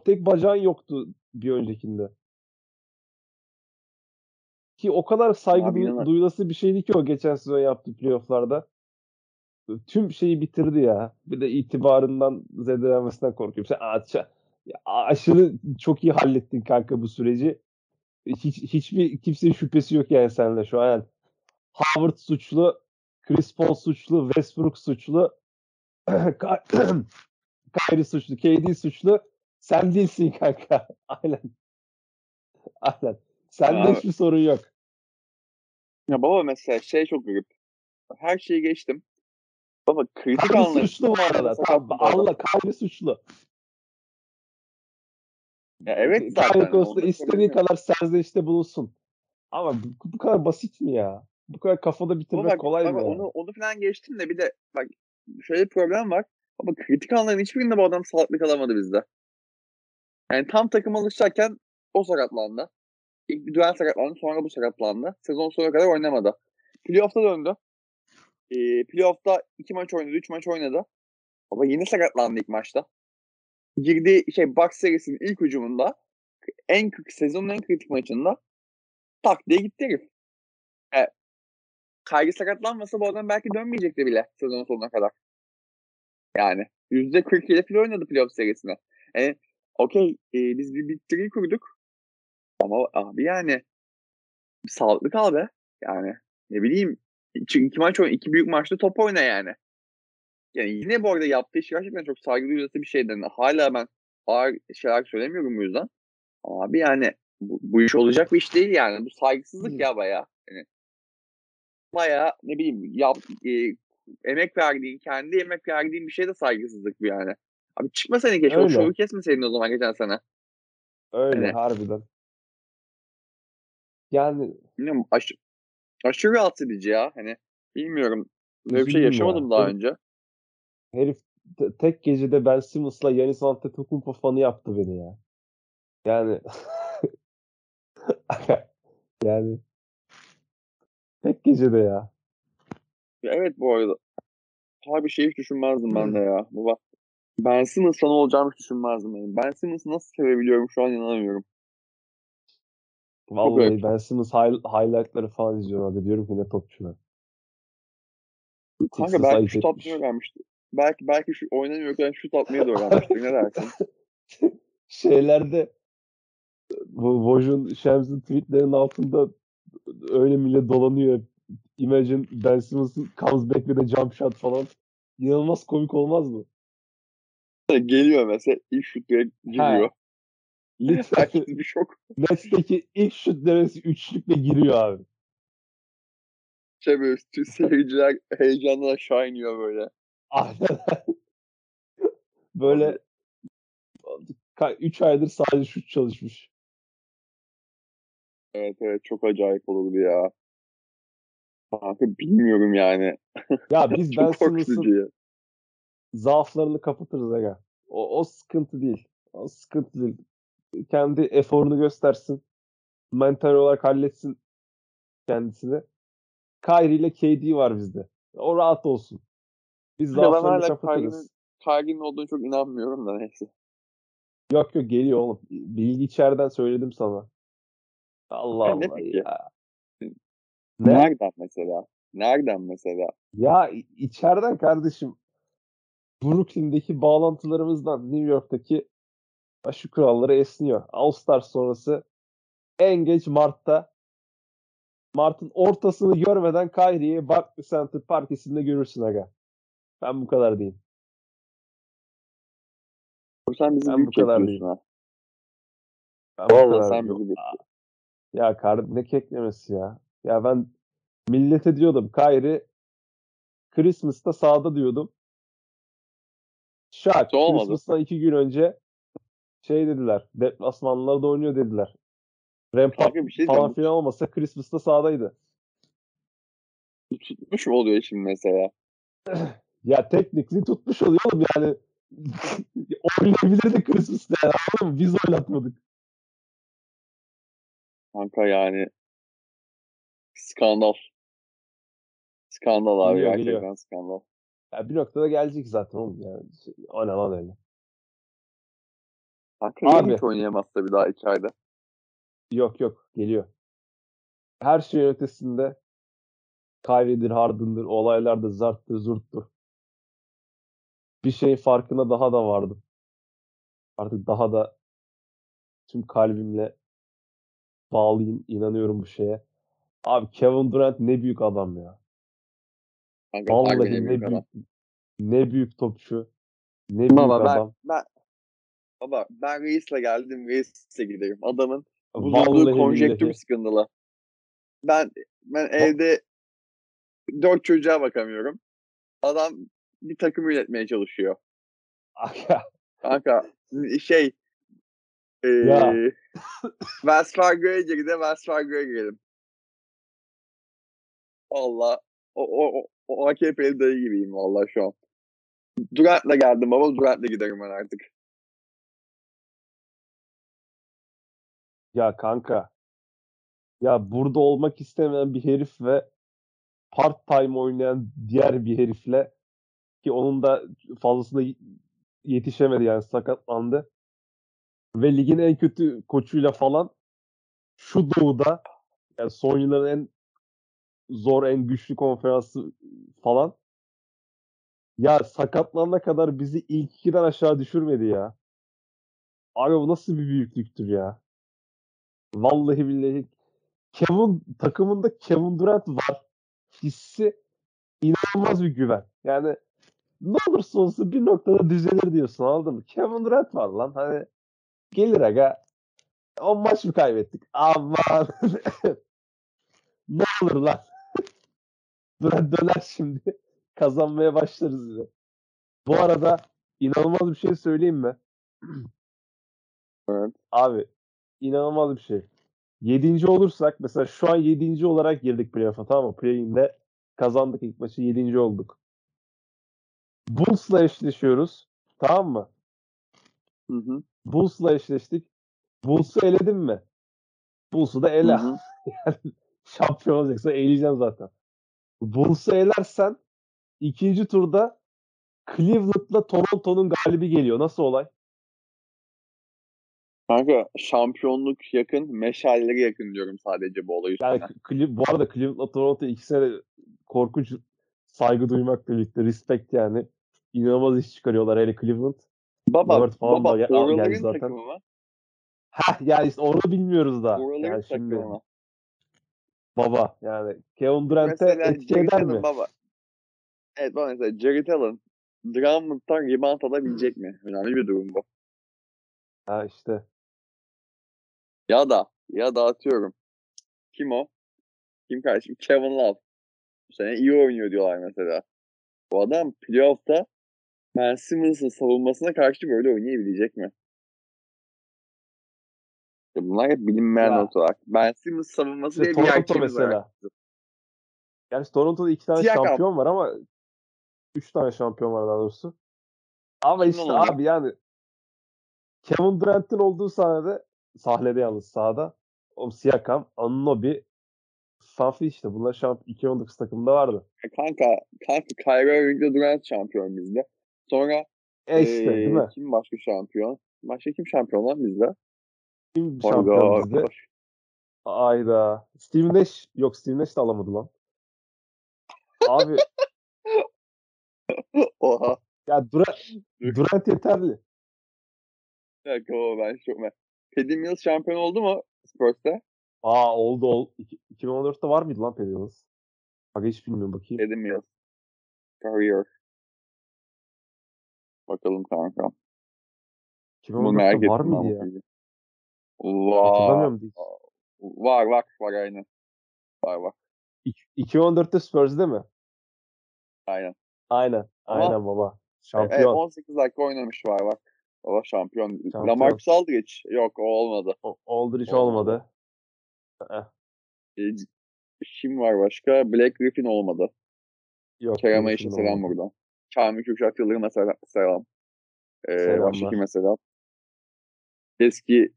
Tek bacağın yoktu bir öncekinde. Ki o kadar saygı Abi duyulası bir şeydi ki o geçen sezon yaptığı playofflarda. Tüm şeyi bitirdi ya. Bir de itibarından zedelenmesinden korkuyorum. Sen aça, aşırı çok iyi hallettin kanka bu süreci. Hiç, hiçbir kimsenin şüphesi yok yani seninle şu an. Yani Howard suçlu, Chris Paul suçlu, Westbrook suçlu, Ky- Kyrie suçlu, KD suçlu. Sen değilsin kanka. Aynen. Aynen. Sende hiçbir sorun yok. Ya baba mesela şey çok garip. Her şeyi geçtim. Baba kritik Kyrie anları. suçlu bu arada. Tamam, Allah Kyrie suçlu. Ya evet zaten. Kyrie konusunda istediği kadar serzenişte bulunsun. Ama bu, bu kadar basit mi ya? Bu kadar kafada bitirmek bak, kolay mı onu, onu falan geçtim de bir de bak şöyle bir problem var. Ama kritik anların hiçbirinde bu adam salaklık alamadı bizde. Yani tam takım alışacakken o sakatlandı. İlk bir Durant sakatlandı sonra bu sakatlandı. Sezon sonuna kadar oynamadı. Playoff'ta döndü. E, playoff'ta iki maç oynadı, üç maç oynadı. Ama yine sakatlandı ilk maçta. Girdiği şey Bucks serisinin ilk hücumunda en sezonun en kritik maçında tak diye gitti herif. Evet. Kyrie sakatlanmasa bu adam belki dönmeyecekti bile sezon sonuna kadar. Yani %47 falan oynadı playoff serisine. Yani okey e, biz bir victory kurduk. Ama abi yani sağlıklı kal be. Yani ne bileyim iki, iki maç oyna, iki büyük maçta top oyna yani. Yani yine bu arada yaptığı şey gerçekten çok saygı duyulası bir şeyden. Hala ben ağır şeyler söylemiyorum bu yüzden. Abi yani bu, bu iş olacak bir iş değil yani. Bu saygısızlık hmm. ya bayağı. Yani, bayağı ne bileyim yap, e, emek verdiğin, kendi emek verdiğin bir şey de saygısızlık bu yani. Abi çıkma seni keşke. Öyle. O şovu kesmeseydin o zaman geçen sene. Öyle yani, harbiden. Yani bilmiyorum, aş, aşırı rahatsız edici ya. Hani bilmiyorum. Böyle bir şey yaşamadım ya. daha herif, önce. Herif te- tek gecede Ben Simmons'la Yanis Antetokounmpo fanı yaptı beni ya. Yani yani tek gecede ya. ya. Evet bu arada. Abi şey hiç düşünmezdim ben de ya. Baba. Ben Simmons fanı olacağımı hiç düşünmezdim. Yani. Ben Simmons'ı nasıl sevebiliyorum şu an inanamıyorum. Vallahi Ben Simmons high, highlightları falan izliyorum abi. Diyorum ki ne topçu. Kanka belki şut atmayı öğrenmişti. Belki belki şu oynamıyorken şut atmayı da öğrenmiştir. ne dersin? Şeylerde Woj'un Shems'in tweetlerinin altında öyle millet dolanıyor. Imagine Ben Simmons'ın comes back with a jump shot falan. İnanılmaz komik olmaz mı? Geliyor mesela ilk şut direkt giriyor. Lütfen. bir şok. Nets'teki ilk şut demesi üçlükle giriyor abi. Şey böyle seyirciler heyecanla aşağı iniyor böyle. Aynen. böyle 3 aydır sadece şut çalışmış. Evet evet çok acayip olurdu ya. Kanka bilmiyorum yani. Ya biz Ben Simmons'ın zaaflarını kapatırız aga. O, o sıkıntı değil. O sıkıntı değil. Kendi eforunu göstersin. Mental olarak halletsin kendisini. Kyrie ile KD var bizde. O rahat olsun. Biz zaaflarını kapatırız. Kyrie'nin olduğunu çok inanmıyorum da neyse. Yok yok geliyor oğlum. Bilgi içeriden söyledim sana. Allah ya Allah ne ya. Ne? Nereden mesela? Nereden mesela? Ya içeriden kardeşim. Brooklyn'deki bağlantılarımızdan New York'taki aşı kuralları esniyor. All Star sonrası en geç Mart'ta Mart'ın ortasını görmeden Kyrie'yi Barclays Center parkesinde görürsün aga. Ben bu kadar diyeyim. Sen bizi ben bu kadar diyeyim. Ha. Ben Vallahi sen bizi Ya kar ne keklemesi ya. Ya ben millete diyordum Kyrie Christmas'ta sağda diyordum. Şak. Christmas'tan iki gün önce şey dediler. Deplasmanlarda oynuyor dediler. Rampart bir şey falan filan olmasa Christmas'ta sahadaydı. Tutmuş mu oluyor şimdi mesela? ya teknikli tutmuş oluyor oğlum yani. Oynayabilirdi Christmas'ta yani anladın Biz oynatmadık. Kanka yani skandal. Skandal abi geliyor, gerçekten skandal. Ya bir noktada gelecek zaten oğlum yani. O ne lan öyle. Kanka abi. hiç oynayamazsa bir daha ayda. Yok yok geliyor. Her şeyin ötesinde Kyrie'dir, Harden'dır, olaylarda zarttı, zurttu. Bir şey farkına daha da vardım. Artık daha da tüm kalbimle bağlıyım, inanıyorum bu şeye. Abi Kevin Durant ne büyük adam ya. Kanka, Vallahi ne büyük, büyük ne büyük topçu. Ne büyük Baba, adam. Ben, ben, baba ben Reis'le geldim Reis'le gideyim. Adamın bulunduğu konjektür sıkıntılı. Ben ben evde dört çocuğa bakamıyorum. Adam bir takım yönetmeye çalışıyor. Kanka şey e, ya. Wells Fargo'ya girdi Wells Fargo'ya girelim. Allah o, o, o AKP'li dayı gibiyim valla şu an. Durant'la geldim baba Durant'la giderim ben artık. Ya kanka Ya burada olmak istemeyen bir herif ve part time oynayan diğer bir herifle ki onun da fazlasına y- yetişemedi yani sakatlandı. Ve ligin en kötü koçuyla falan şu doğuda yani son yılların en zor en güçlü konferansı falan ya sakatlanana kadar bizi ilk ikiden aşağı düşürmedi ya. Abi bu nasıl bir büyüklüktür ya. Vallahi billahi Kevin takımında Kevin Durant var. Hissi inanılmaz bir güven. Yani ne olursa olsun bir noktada düzelir diyorsun anladın mı? Kevin Durant var lan hani gelir aga 10 maç mı kaybettik? Aman ne olur lan. Durant döner şimdi. Kazanmaya başlarız yine. Bu arada inanılmaz bir şey söyleyeyim mi? Evet. Abi inanılmaz bir şey. Yedinci olursak mesela şu an yedinci olarak girdik playoff'a tamam mı? Play-in'de kazandık ilk maçı yedinci olduk. Bulls'la eşleşiyoruz. Tamam mı? Hı hı. Bulls'la eşleştik. Bulls'u eledim mi? Bulls'u da ele. Hı hı. yani şampiyon olacaksa eleyeceğim zaten. Bulls'u elersen ikinci turda Cleveland'la Toronto'nun galibi geliyor. Nasıl olay? Kanka şampiyonluk yakın, meşaleleri yakın diyorum sadece bu olay Yani üstüne. Cle- bu arada Cleveland'la Toronto ikisine de korkunç saygı duymakla birlikte respect yani. İnanılmaz iş çıkarıyorlar hele Cleveland. Baba, Lillard falan baba gel- oraların zaten. takımı mı? Yani işte onu bilmiyoruz da. Oraların Yani şimdi takımı mı? baba yani Kevin Durant'e etki eder mi? baba. Evet baba mesela Jared Allen Drummond'dan rebound alabilecek mi? Önemli bir durum bu. Ha işte. Ya da ya da atıyorum. Kim o? Kim kardeşim? Kevin Love. Bu sene iyi oynuyor diyorlar mesela. Bu adam playoff'ta Ben Simmons'ın savunmasına karşı böyle oynayabilecek mi? Ya bunlar hep bilinmeyen Ya. noktalar. Ben Simmons savunması diye bir Toronto mesela. Gerçi Toronto'da iki tane Siakam. şampiyon var ama üç tane şampiyon var daha doğrusu. Ama işte olacak? abi yani Kevin Durant'in olduğu sahnede sahnede yalnız sahada o Siakam, Anunoby, Fafi işte bunlar şamp 2019 takımında vardı. Ya Kanka, kanka Kyrie Irving'de Durant şampiyon bizde. Sonra E işte değil eee, mi? kim başka şampiyon? Başka kim şampiyon lan bizde? Kim şampiyon bizde? Ayda. Steve Nash. Yok Steve Nash de alamadı lan. Abi Oha. ya Durant, Durant yeterli. Bir dakika ben çok me- Paddy Mills şampiyon oldu mu Spurs'ta? Aa oldu oldu. İki- 2014'te var mıydı lan Pedros? Bak hiç bilmiyorum bakayım. Paddy Mills. Career. Bakalım kanka. Bunu merak 2014'te ettim var mıydı ya? bilgiyi. Var. Var var var aynen. Var var. İki- 2014'te Spurs'de mi? Aynen. Aynen. Ama- Aynen baba. Evet, Şampiyon. 18 dakika oynamış var bak. Baba şampiyon. Şampiyon. Lamarcus Aldridge. Yok o olmadı. O- Aldridge Olmadı. olmadı. Ee, Kim var başka? Black Griffin olmadı. Yok. Kerem Griffin Ayşe de selam buradan. Kamil Kürşat Yıldırım'a selam. selam. Ee, Selamlar. başka kime selam? Eski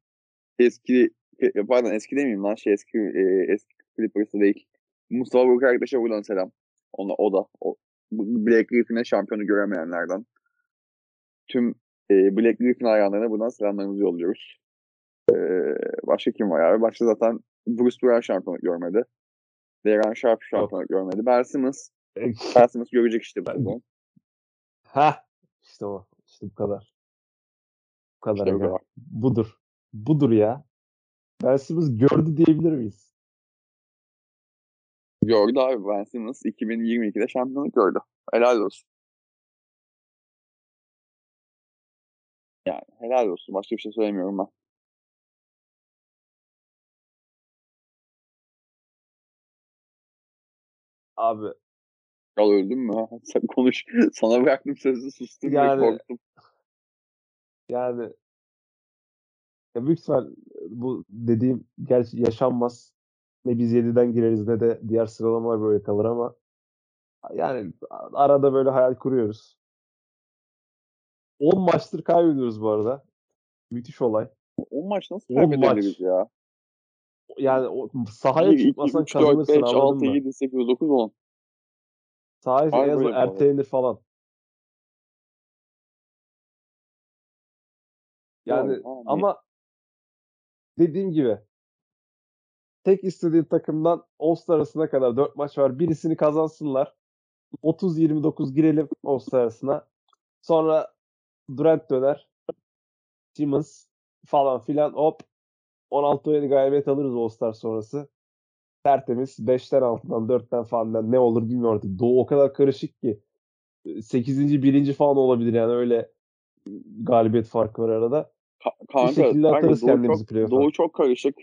eski e, pardon eski demeyeyim lan şey eski e, eski Clippers'ı değil. Mustafa Buruk arkadaşa buradan selam. Ona, o da. O, Black Griffin'e şampiyonu göremeyenlerden. Tüm e, Black Griffin hayranlarına buradan selamlarımızı yolluyoruz. E, başka kim var abi? Başta zaten Bruce Brown şampiyonluk görmedi. Darren Sharp şampiyonluk görmedi. Ben Simmons, Ben Simmons görecek işte bu. Ha işte o. İşte bu kadar. Bu kadar. İşte bu kadar. Budur. Budur ya. Ben Simmons gördü diyebilir miyiz? Gördü abi Ben Simmons 2022'de şampiyonluk gördü. Helal olsun. Yani helal olsun. Başka bir şey söylemiyorum ben. Abi Kral öldün mü? Sen konuş. Sana bıraktım sözü sustum Yani- ve korktum. yani ya büyük ihtimal bu dediğim gerçi yaşanmaz. Ne biz 7'den gireriz ne de diğer sıralamalar böyle kalır ama yani arada böyle hayal kuruyoruz. 10 maçtır kaybediyoruz bu arada. Müthiş olay. O maç nasıl kaybedebiliriz maç. ya? Yani o sahaya 1, 2, çıkmasan 3, 4, kazanırsın 5, anladın 6, mı? 7, 8, 9, 10. Sahaya en azından ertelenir falan. Yani yani ama dediğim gibi tek istediğim takımdan All-Star arasına kadar 4 maç var. Birisini kazansınlar. 30-29 girelim All-Star arasına. Sonra Durant döner. Simmons falan filan hop 16-17 galibiyet alırız All-Star sonrası. Tertemiz 5'ten 6'dan 4'ten falan ne olur bilmiyorum artık. Doğu o kadar karışık ki 8. 1. falan olabilir yani öyle galibiyet farkı var arada. Ka- Bir kanka, şekilde kanka atarız Doğu kendimizi çok, playoff'a. Doğu çok karışık.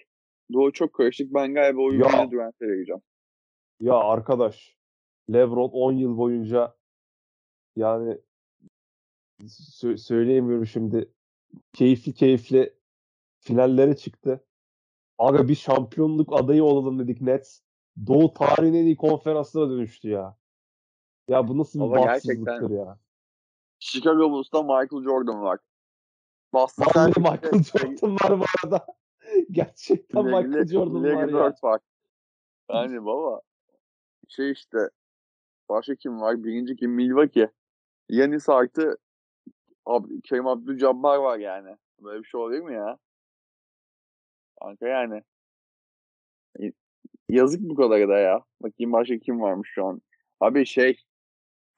Doğu çok karışık. Ben galiba Ya. yine Durant'e vereceğim. Ya arkadaş LeBron 10 yıl boyunca yani sö- söyleyemiyorum şimdi keyifli keyifli finallere çıktı. Aga bir şampiyonluk adayı olalım dedik Nets. Doğu tarihinin en iyi konferansına dönüştü ya. Ya bu nasıl bir Ama bahtsızlıktır ya. Chicago Bulls'ta Michael Jordan var. Boston Michael Jordan var bu arada. Gerçekten Larry- Michael Jordan var Larry ya. Var. Yani baba şey işte başka kim var? Birinci kim? Milwaukee. Yanis artı Ab Kerim Abdul-Jabbar var yani. Böyle bir şey olabilir mi ya? Kanka yani. Yazık bu kadar da ya. Bakayım başka kim varmış şu an. Abi şey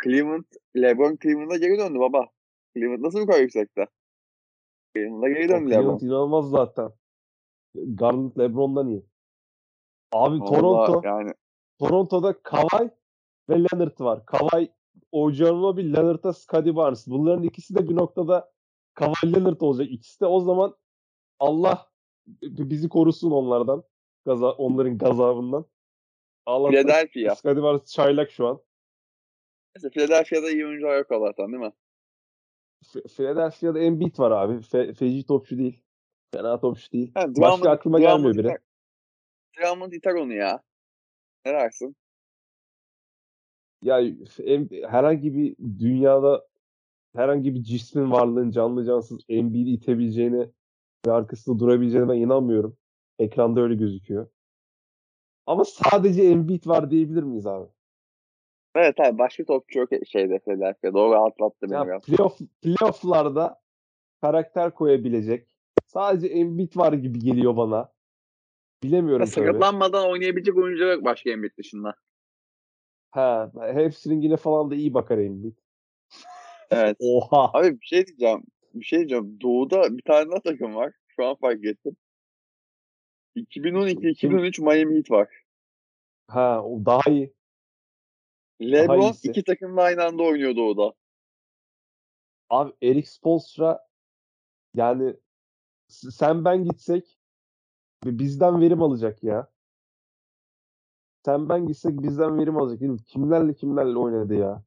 Cleveland, LeBron Cleveland'a geri döndü baba. Cleveland nasıl bu kadar yüksekte? Cleveland'a geri O döndü LeBron. Cleveland inanılmaz zaten. Garland LeBron'dan iyi. Abi Vallahi Toronto yani Toronto'da Kawhi ve Leonard var. Kawhi Anunoby, Leonard'a Scottie Barnes. Bunların ikisi de bir noktada Kawhi Leonard olacak. İkisi de o zaman Allah bizi korusun onlardan. Gaza, onların gazabından. Allah'tan Philadelphia. Scottie Barnes çaylak şu an. Neyse Philadelphia'da iyi oyuncular yok Allah'tan değil mi? F- Philadelphia'da Embiid var abi. Fe, feci topçu değil. Fena topçu değil. Ha, Başka Drummond, aklıma Drummond gelmiyor biri. Drummond iter onu ya. Ne dersin? Ya em- herhangi bir dünyada herhangi bir cismin varlığın canlı cansız Embiid'i itebileceğine ve arkasında durabileceğine ben inanmıyorum. Ekranda öyle gözüküyor. Ama sadece Embiid var diyebilir miyiz abi? Evet abi başka topçu yok şeyde Philadelphia. Doğru atlattı beni Ya biraz. playoff, playoff'larda karakter koyabilecek sadece Embiid var gibi geliyor bana. Ya Bilemiyorum tabii. sakatlanmadan oynayabilecek oyuncular yok başka Embiid dışında. Ha, hamstringine falan da iyi bakar Embiid. Evet. Oha. Abi bir şey diyeceğim. Bir şey diyeceğim. Doğu'da bir tane daha takım var. Şu an fark ettim. 2012-2013 Miami Heat var. Ha, o daha iyi. LeBron iyisi. iki takımda aynı anda oynuyor Doğu'da. Abi Erik Spoelstra yani sen ben gitsek bizden verim alacak ya. Sen ben gitsek bizden verim alacak. Değil mi? Kimlerle kimlerle oynadı ya.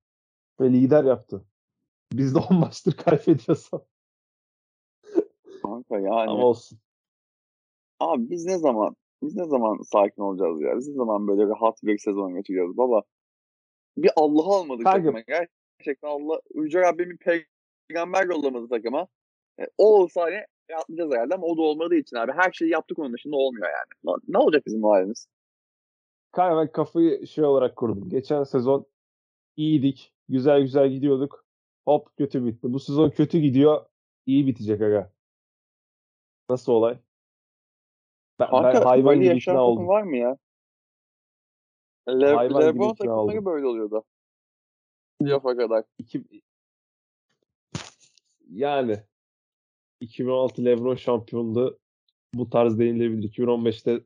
Ve lider yaptı. Biz de 10 maçtır kaybediyorsak. Kanka yani. Ama olsun. Abi biz ne zaman biz ne zaman sakin olacağız ya? Biz ne zaman böyle rahat bir sezon geçireceğiz baba? Bir Allah'ı almadık Kanka- takıma. Gerçekten Allah Yüce Rabbim bir peygamber yollamadı takıma. E, o olsa hani rahatlayacağız herhalde ama o da olmadığı için abi her şeyi yaptık onun dışında olmuyor yani. Ne, ne olacak bizim halimiz? Ben kafayı şey olarak kurdum. Geçen sezon iyiydik. Güzel güzel gidiyorduk. Hop kötü bitti. Bu sezon kötü gidiyor. iyi bitecek aga. Nasıl olay? Ben, ben Kanka hayvan böyle gibi ikna oldum. var mı ya? Le Hayvan gibi Lebron takımları oldum. böyle oluyordu. Playoff'a kadar. İki... Yani 2016 LeBron şampiyonluğu bu tarz denilebilir. 2015'te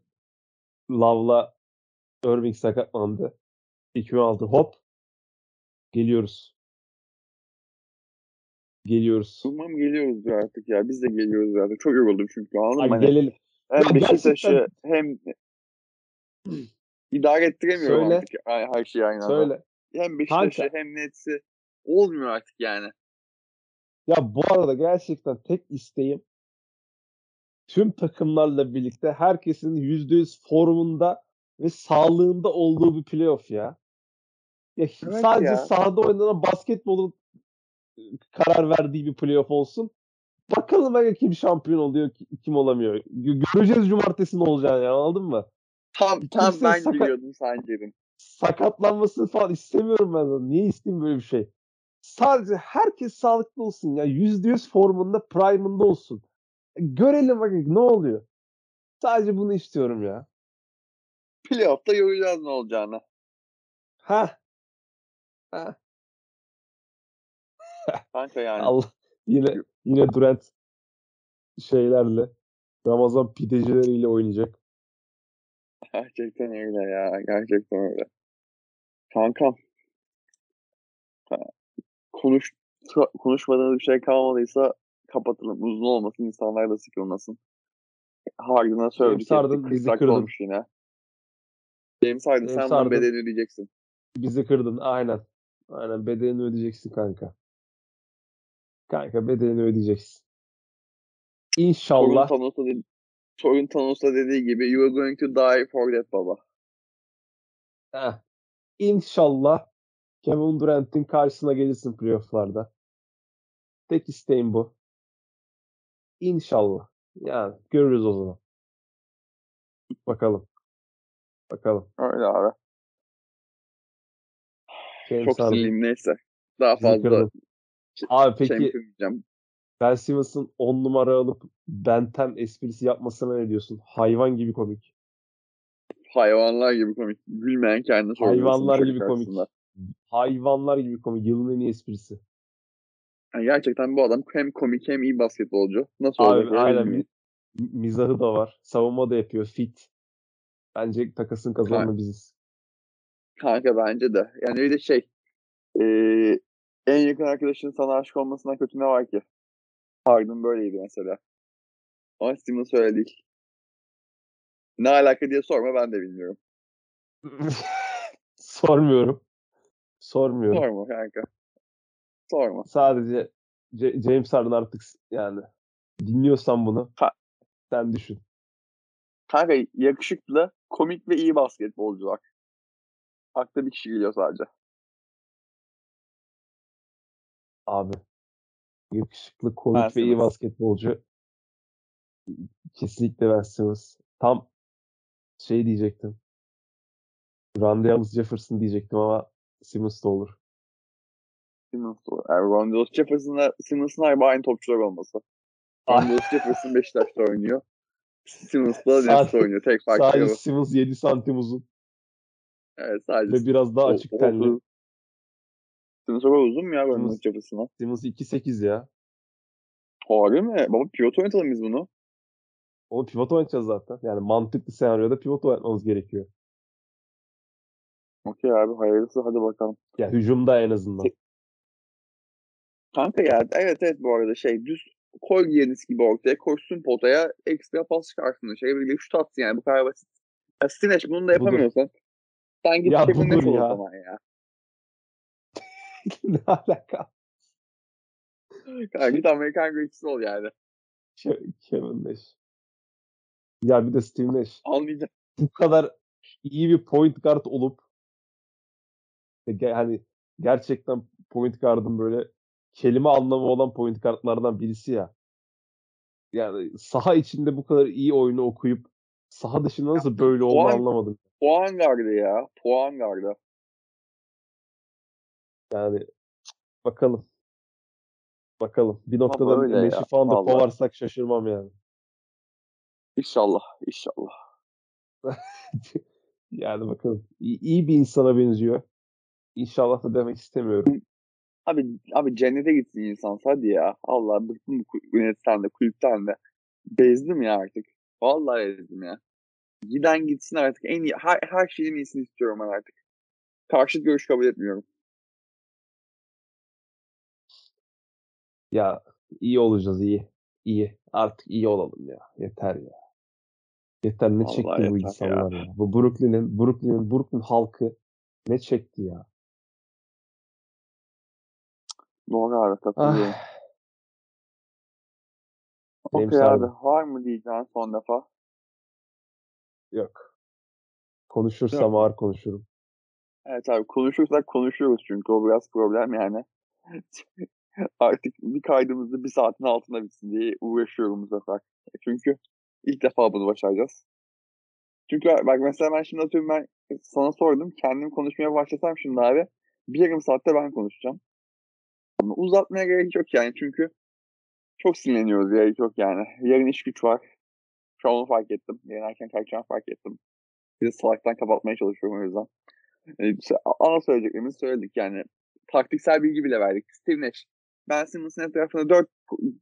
Love'la Irving sakatlandı. 2016 hop geliyoruz. Geliyoruz. Umarım geliyoruz artık ya. Biz de geliyoruz artık. Çok yoruldum çünkü anladın Ay, mı? Hani gelelim. hem Ya Beşiktaş'ı hem idare ettiremiyorum Söyle. artık her şeyi aynı anda. Söyle. Hem Beşiktaş'ı Kanka. hem Nets'i olmuyor artık yani. Ya bu arada gerçekten tek isteğim tüm takımlarla birlikte herkesin %100 formunda ve sağlığında olduğu bir playoff ya. Ya Evet sadece ya. sahada oynanan basketbolun karar verdiği bir playoff olsun. Bakalım aga kim şampiyon oluyor, ki- kim olamıyor. Gö- Göreceğiz cumartesi ne olacağını ya anladın mı? Tam tam Kimse ben sakat- giriyordum sen girdin. Sakatlanmasını falan istemiyorum ben zaten. Niye isteyeyim böyle bir şey? Sadece herkes sağlıklı olsun ya. %100 formunda, prime'ında olsun. Görelim bakın ne oluyor. Sadece bunu istiyorum ya. Playoff'ta göreceğiz ne olacağını. Ha. Ha. Kanka yani. Allah yine yine Durant şeylerle Ramazan pidecileriyle oynayacak. Gerçekten öyle ya. Gerçekten öyle. Kankam. Konuş, konuşmadığınız bir şey kalmadıysa kapatalım. Uzun olmasın. insanlar da sıkılmasın. Harden'a söyledik. 40 bizi kırdın. olmuş yine. James Harden James sen bunun bedelini ödeyeceksin. Bizi kırdın. Aynen. Aynen bedelini ödeyeceksin kanka. Kanka bedelini ödeyeceksin. İnşallah. Thanos'a, de- Thanos'a dediği gibi you are going to die for that baba. Heh. İnşallah Kevin Durant'in karşısına gelirsin playoff'larda. Tek isteğim bu. İnşallah. Yani görürüz o zaman. Bakalım. Bakalım. Öyle abi. James Çok sinirliyim neyse. Daha fazla. Abi peki şey yapmayacağım. Ben Simmons'ın 10 numara alıp Bentem esprisi yapmasına ne diyorsun? Hayvan gibi komik. Hayvanlar gibi komik. Gülmeyen kendine. Hayvanlar gibi komik. Hayvanlar gibi komik. Yılın en iyi esprisi. Yani gerçekten bu adam hem komik hem iyi basketbolcu. Nasıl Abi olacak aynen mi- mizahı da var. Savunma da yapıyor. Fit. Bence takasın kazananı biziz. Kanka bence de. Yani bir de şey eee, en yakın arkadaşın sana aşık olmasından kötü ne var ki? Harden böyleydi mesela. Ama Simmons öyle değil. Ne alaka diye sorma ben de bilmiyorum. Sormuyorum. Sormuyorum. Sorma kanka. Sorma. Sadece C- James Harden artık yani dinliyorsan bunu Ha. sen düşün. Kanka yakışıklı, komik ve iyi basketbolcular. Akla bir kişi geliyor sadece. Abi. Yakışıklı, komik Ben ve iyi basketbolcu. Kesinlikle Simmons. Tam şey diyecektim. Thomas Jefferson diyecektim ama Simmons da olur. Simmons olur. Yani Ron Jefferson'la Simmons'ın aynı topçular olması. Ron Jefferson Beşiktaş'ta oynuyor. Simmons da Sadece- Nets'te oynuyor. Tek farkı Sadece o. Simmons 7 santim uzun Evet sadece. ve biraz daha o- açık o- tenli. Simmons o kadar uzun mu ya Ron Simmons- Jefferson'a? Simmons 2.8 ya. Harbi mi? Baba pivot oynatalım biz bunu. Onu pivot oynayacağız zaten. Yani mantıklı senaryoda pivot oynatmamız gerekiyor. Okey abi hayırlısı hadi bakalım. Ya hücumda en azından. Kanka ya evet evet bu arada şey düz koy Giannis gibi ortaya koşsun potaya ekstra pas çıkarsın. Şey bir şut atsın yani bu kadar basit. Ya Stineş bunu da Budur. yapamıyorsan sen git Ya Kevin budur Nash o ya. zaman ya. ne alaka? Kanka git Amerikan greatisi ol yani. Ke- Kevin Nash. Ya bir de Steve Nash. Anlayacağım. Bu kadar iyi bir point guard olup e, hani gerçekten point guard'ın böyle kelime anlamı olan point guardlardan birisi ya. Yani saha içinde bu kadar iyi oyunu okuyup saha dışında nasıl böyle o olduğunu an- anlamadım. Puan gardı ya. Puan gardı. Yani bakalım. Bakalım. Bir noktada ya, falan da kovarsak şaşırmam yani. İnşallah. İnşallah. yani bakalım. İyi, iyi bir insana benziyor. İnşallah da demek istemiyorum. Abi abi cennete gitsin insan hadi ya. Allah bıktım bu yönetten de kulüpten de. Bezdim ya artık. Vallahi bezdim ya. Giden gitsin artık. En iyi, her, her şeyin iyisini istiyorum ben artık. Karşıt görüş kabul etmiyorum. Ya iyi olacağız iyi. İyi. Artık iyi olalım ya. Yeter ya. Yeter ne Vallahi çekti bu insanlar ya. Bu Brooklyn'in Brooklyn'in Brooklyn halkı ne çekti ya. Doğru abi katılıyorum. Ah, Okey abi. Var mı diyeceğin son defa? yok. Konuşursam ağır konuşurum. Evet abi konuşursak konuşuyoruz çünkü o biraz problem yani. Artık bir kaydımızda bir saatin altında bitsin diye uğraşıyorum bu sefer. Çünkü ilk defa bunu başaracağız. Çünkü bak mesela ben şimdi atıyorum ben sana sordum. Kendim konuşmaya başlasam şimdi abi bir yarım saatte ben konuşacağım. Ama uzatmaya gerek yok yani çünkü çok sinirleniyoruz gerek yok yani. Yarın iş güç var. Şu an onu fark ettim. Yarın erken kalkacağımı fark ettim. Bir de salaktan kapatmaya çalışıyorum o yüzden. Yani işte ana söyleyeceklerimizi söyledik yani. Taktiksel bilgi bile verdik. Steve Nash. Ben Simmons'ın etrafına 4,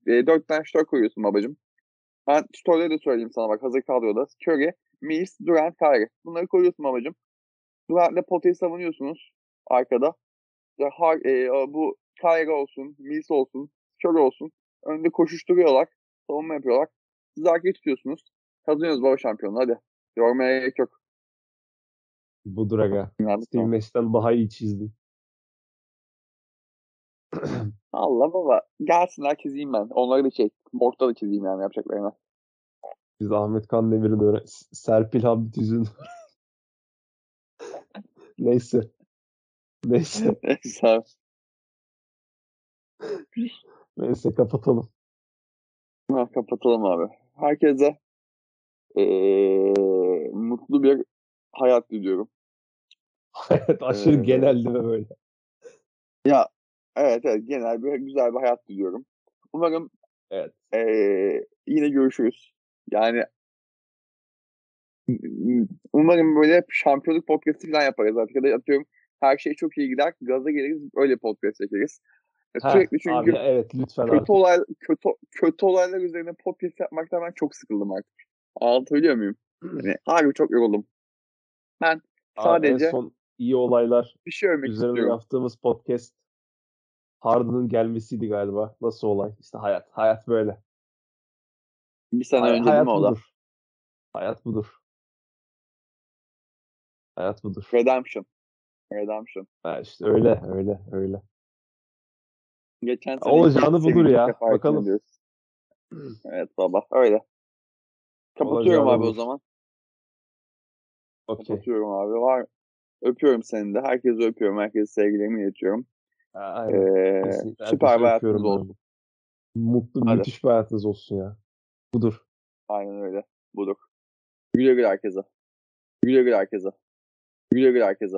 e, 4 tane şutör koyuyorsun babacım. Ben şutörleri de söyleyeyim sana bak hazır kadroda. Curry, Mills, Durant, Kyrie. Bunları koyuyorsun babacım. Durant'le potayı savunuyorsunuz arkada. Har, e, bu Kyrie olsun, Mills olsun, Curry olsun. Önde koşuşturuyorlar. Savunma yapıyorlar. Siz arkayı tutuyorsunuz. Kazanıyoruz baba şampiyonu hadi. Yormaya gerek yok. Budur aga. İnandık Steve. Nash'ten daha iyi çizdin. Allah baba. Gelsinler çizeyim ben. Onları da çek. Ortada çizeyim yani yapacaklarına. Biz Ahmet Kan Demir'in öğren Serpil Hamdi Tüzün. Neyse. Neyse. Neyse. Neyse kapatalım. Ha, kapatalım abi. Herkese eee, mutlu bir hayat diliyorum. Evet aşırı Ee, genel değil mi böyle? Ya evet evet genel bir güzel bir hayat diliyorum. Umarım Evet. eee, yine görüşürüz. Yani umarım böyle şampiyonluk podcastı falan yaparız artık. Ya da atıyorum her şey çok iyi gider. Gaza geliriz öyle podcast çekeriz. Ya Ha, Sürekli çünkü abi evet lütfen kötü artık. olay kötü kötü olaylar üzerine podcast yapmaktan ben çok sıkıldım artık. Anlatabiliyor muyum? Yani harbi çok yoruldum. Ben Abi en sadece son iyi olaylar bir şey üzerine istiyorum. yaptığımız podcast Harden'ın gelmesiydi galiba. Nasıl olay? İşte hayat. Hayat böyle. Bir sene Hay- önce hayat mi o da? budur. Hayat budur. Hayat budur. Redemption. Redemption. Ha işte öyle öyle öyle. Geçen sene Olacağını bulur ya. Bakalım. ediyoruz. Evet baba. Öyle. Kapatıyorum abi o bulur. zaman. Okey. Kapatıyorum abi. Var. Öpüyorum seni de. Herkese öpüyorum. Herkese sevgilerimi iletiyorum. Ee, Kesinlikle. süper bir hayatınız olsun. Mutlu, Hadi. müthiş bir hayatınız olsun ya. Budur. Aynen öyle. Budur. Güle güle herkese. Güle güle herkese. Güle güle herkese.